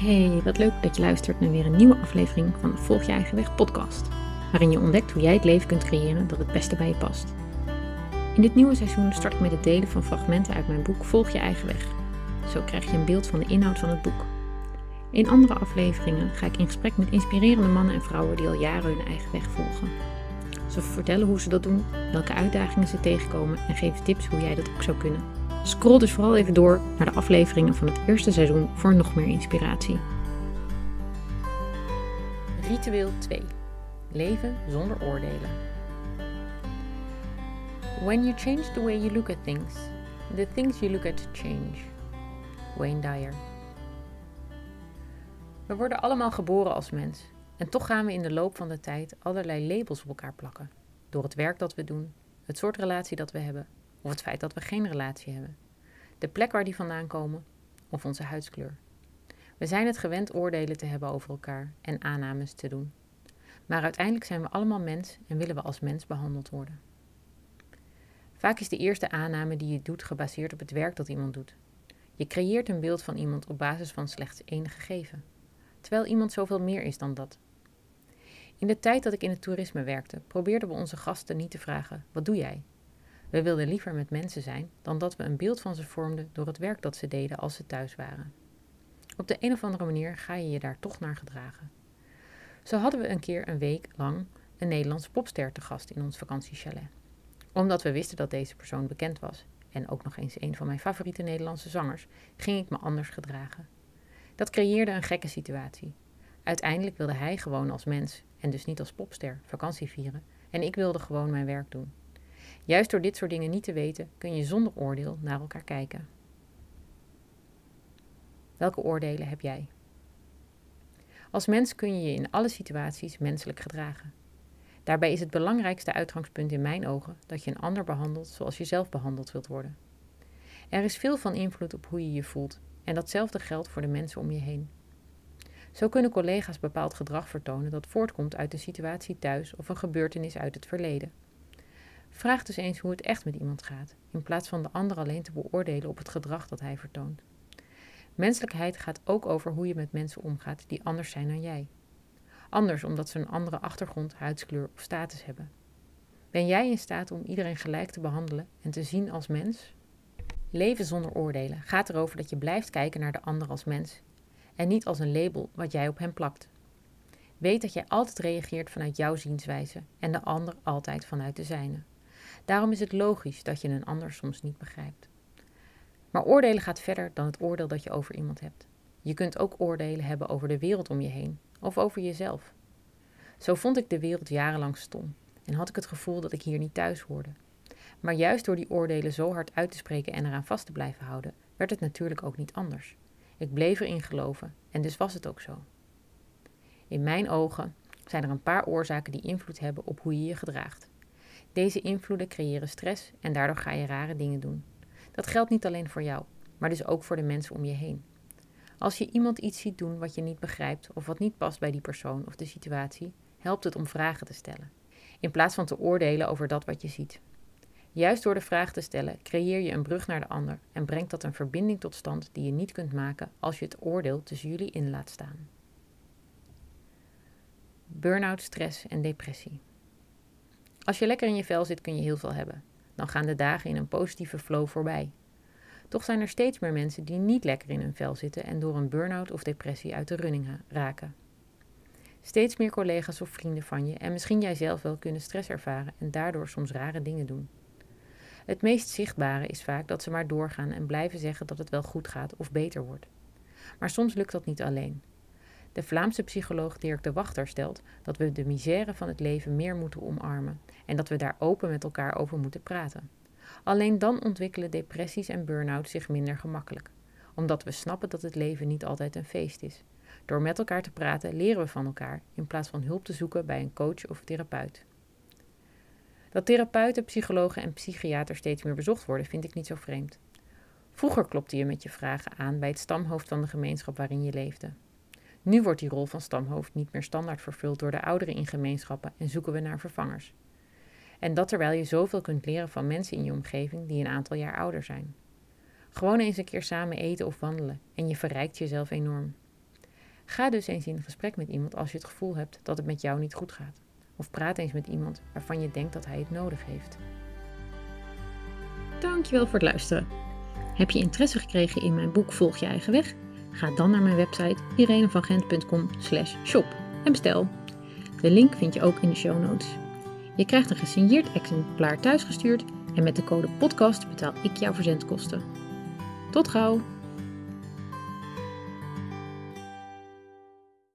Hey, wat leuk dat je luistert naar weer een nieuwe aflevering van de Volg je eigen weg podcast, waarin je ontdekt hoe jij het leven kunt creëren dat het beste bij je past. In dit nieuwe seizoen start ik met het delen van fragmenten uit mijn boek Volg je eigen weg. Zo krijg je een beeld van de inhoud van het boek. In andere afleveringen ga ik in gesprek met inspirerende mannen en vrouwen die al jaren hun eigen weg volgen. Ze vertellen hoe ze dat doen, welke uitdagingen ze tegenkomen en geven tips hoe jij dat ook zou kunnen. Scroll dus vooral even door naar de afleveringen van het eerste seizoen voor nog meer inspiratie. Ritueel 2. Leven zonder oordelen. When you change the way you look at things, the things you look at change. Wayne Dyer. We worden allemaal geboren als mens en toch gaan we in de loop van de tijd allerlei labels op elkaar plakken. Door het werk dat we doen, het soort relatie dat we hebben of het feit dat we geen relatie hebben, de plek waar die vandaan komen of onze huidskleur. We zijn het gewend oordelen te hebben over elkaar en aannames te doen. Maar uiteindelijk zijn we allemaal mens en willen we als mens behandeld worden. Vaak is de eerste aanname die je doet gebaseerd op het werk dat iemand doet. Je creëert een beeld van iemand op basis van slechts één gegeven, terwijl iemand zoveel meer is dan dat. In de tijd dat ik in het toerisme werkte, probeerden we onze gasten niet te vragen: wat doe jij? We wilden liever met mensen zijn dan dat we een beeld van ze vormden door het werk dat ze deden als ze thuis waren. Op de een of andere manier ga je je daar toch naar gedragen. Zo hadden we een keer een week lang een Nederlandse popster te gast in ons vakantiechalet. Omdat we wisten dat deze persoon bekend was en ook nog eens een van mijn favoriete Nederlandse zangers, ging ik me anders gedragen. Dat creëerde een gekke situatie. Uiteindelijk wilde hij gewoon als mens en dus niet als popster vakantie vieren en ik wilde gewoon mijn werk doen. Juist door dit soort dingen niet te weten, kun je zonder oordeel naar elkaar kijken. Welke oordelen heb jij? Als mens kun je je in alle situaties menselijk gedragen. Daarbij is het belangrijkste uitgangspunt in mijn ogen dat je een ander behandelt zoals je zelf behandeld wilt worden. Er is veel van invloed op hoe je je voelt en datzelfde geldt voor de mensen om je heen. Zo kunnen collega's bepaald gedrag vertonen dat voortkomt uit de situatie thuis of een gebeurtenis uit het verleden. Vraag dus eens hoe het echt met iemand gaat, in plaats van de ander alleen te beoordelen op het gedrag dat hij vertoont. Menselijkheid gaat ook over hoe je met mensen omgaat die anders zijn dan jij. Anders omdat ze een andere achtergrond, huidskleur of status hebben. Ben jij in staat om iedereen gelijk te behandelen en te zien als mens? Leven zonder oordelen gaat erover dat je blijft kijken naar de ander als mens en niet als een label wat jij op hem plakt. Weet dat jij altijd reageert vanuit jouw zienswijze en de ander altijd vanuit de zijne. Daarom is het logisch dat je een ander soms niet begrijpt. Maar oordelen gaat verder dan het oordeel dat je over iemand hebt. Je kunt ook oordelen hebben over de wereld om je heen of over jezelf. Zo vond ik de wereld jarenlang stom en had ik het gevoel dat ik hier niet thuis hoorde. Maar juist door die oordelen zo hard uit te spreken en eraan vast te blijven houden, werd het natuurlijk ook niet anders. Ik bleef erin geloven en dus was het ook zo. In mijn ogen zijn er een paar oorzaken die invloed hebben op hoe je je gedraagt. Deze invloeden creëren stress en daardoor ga je rare dingen doen. Dat geldt niet alleen voor jou, maar dus ook voor de mensen om je heen. Als je iemand iets ziet doen wat je niet begrijpt of wat niet past bij die persoon of de situatie, helpt het om vragen te stellen, in plaats van te oordelen over dat wat je ziet. Juist door de vraag te stellen creëer je een brug naar de ander en brengt dat een verbinding tot stand die je niet kunt maken als je het oordeel tussen jullie in laat staan. Burnout, stress en depressie. Als je lekker in je vel zit kun je heel veel hebben. Dan gaan de dagen in een positieve flow voorbij. Toch zijn er steeds meer mensen die niet lekker in hun vel zitten en door een burn-out of depressie uit de running raken. Steeds meer collega's of vrienden van je en misschien jijzelf wel kunnen stress ervaren en daardoor soms rare dingen doen. Het meest zichtbare is vaak dat ze maar doorgaan en blijven zeggen dat het wel goed gaat of beter wordt. Maar soms lukt dat niet alleen. De Vlaamse psycholoog Dirk de Wachter stelt dat we de misère van het leven meer moeten omarmen en dat we daar open met elkaar over moeten praten. Alleen dan ontwikkelen depressies en burn-out zich minder gemakkelijk, omdat we snappen dat het leven niet altijd een feest is. Door met elkaar te praten leren we van elkaar in plaats van hulp te zoeken bij een coach of therapeut. Dat therapeuten, psychologen en psychiaters steeds meer bezocht worden, vind ik niet zo vreemd. Vroeger klopte je met je vragen aan bij het stamhoofd van de gemeenschap waarin je leefde. Nu wordt die rol van stamhoofd niet meer standaard vervuld door de ouderen in gemeenschappen en zoeken we naar vervangers. En dat terwijl je zoveel kunt leren van mensen in je omgeving die een aantal jaar ouder zijn. Gewoon eens een keer samen eten of wandelen en je verrijkt jezelf enorm. Ga dus eens in gesprek met iemand als je het gevoel hebt dat het met jou niet goed gaat. Of praat eens met iemand waarvan je denkt dat hij het nodig heeft. Dankjewel voor het luisteren. Heb je interesse gekregen in mijn boek Volg je eigen weg? Ga dan naar mijn website irenevangent.com shop en bestel. De link vind je ook in de show notes. Je krijgt een gesigneerd exemplaar thuisgestuurd en met de code podcast betaal ik jouw verzendkosten. Tot gauw!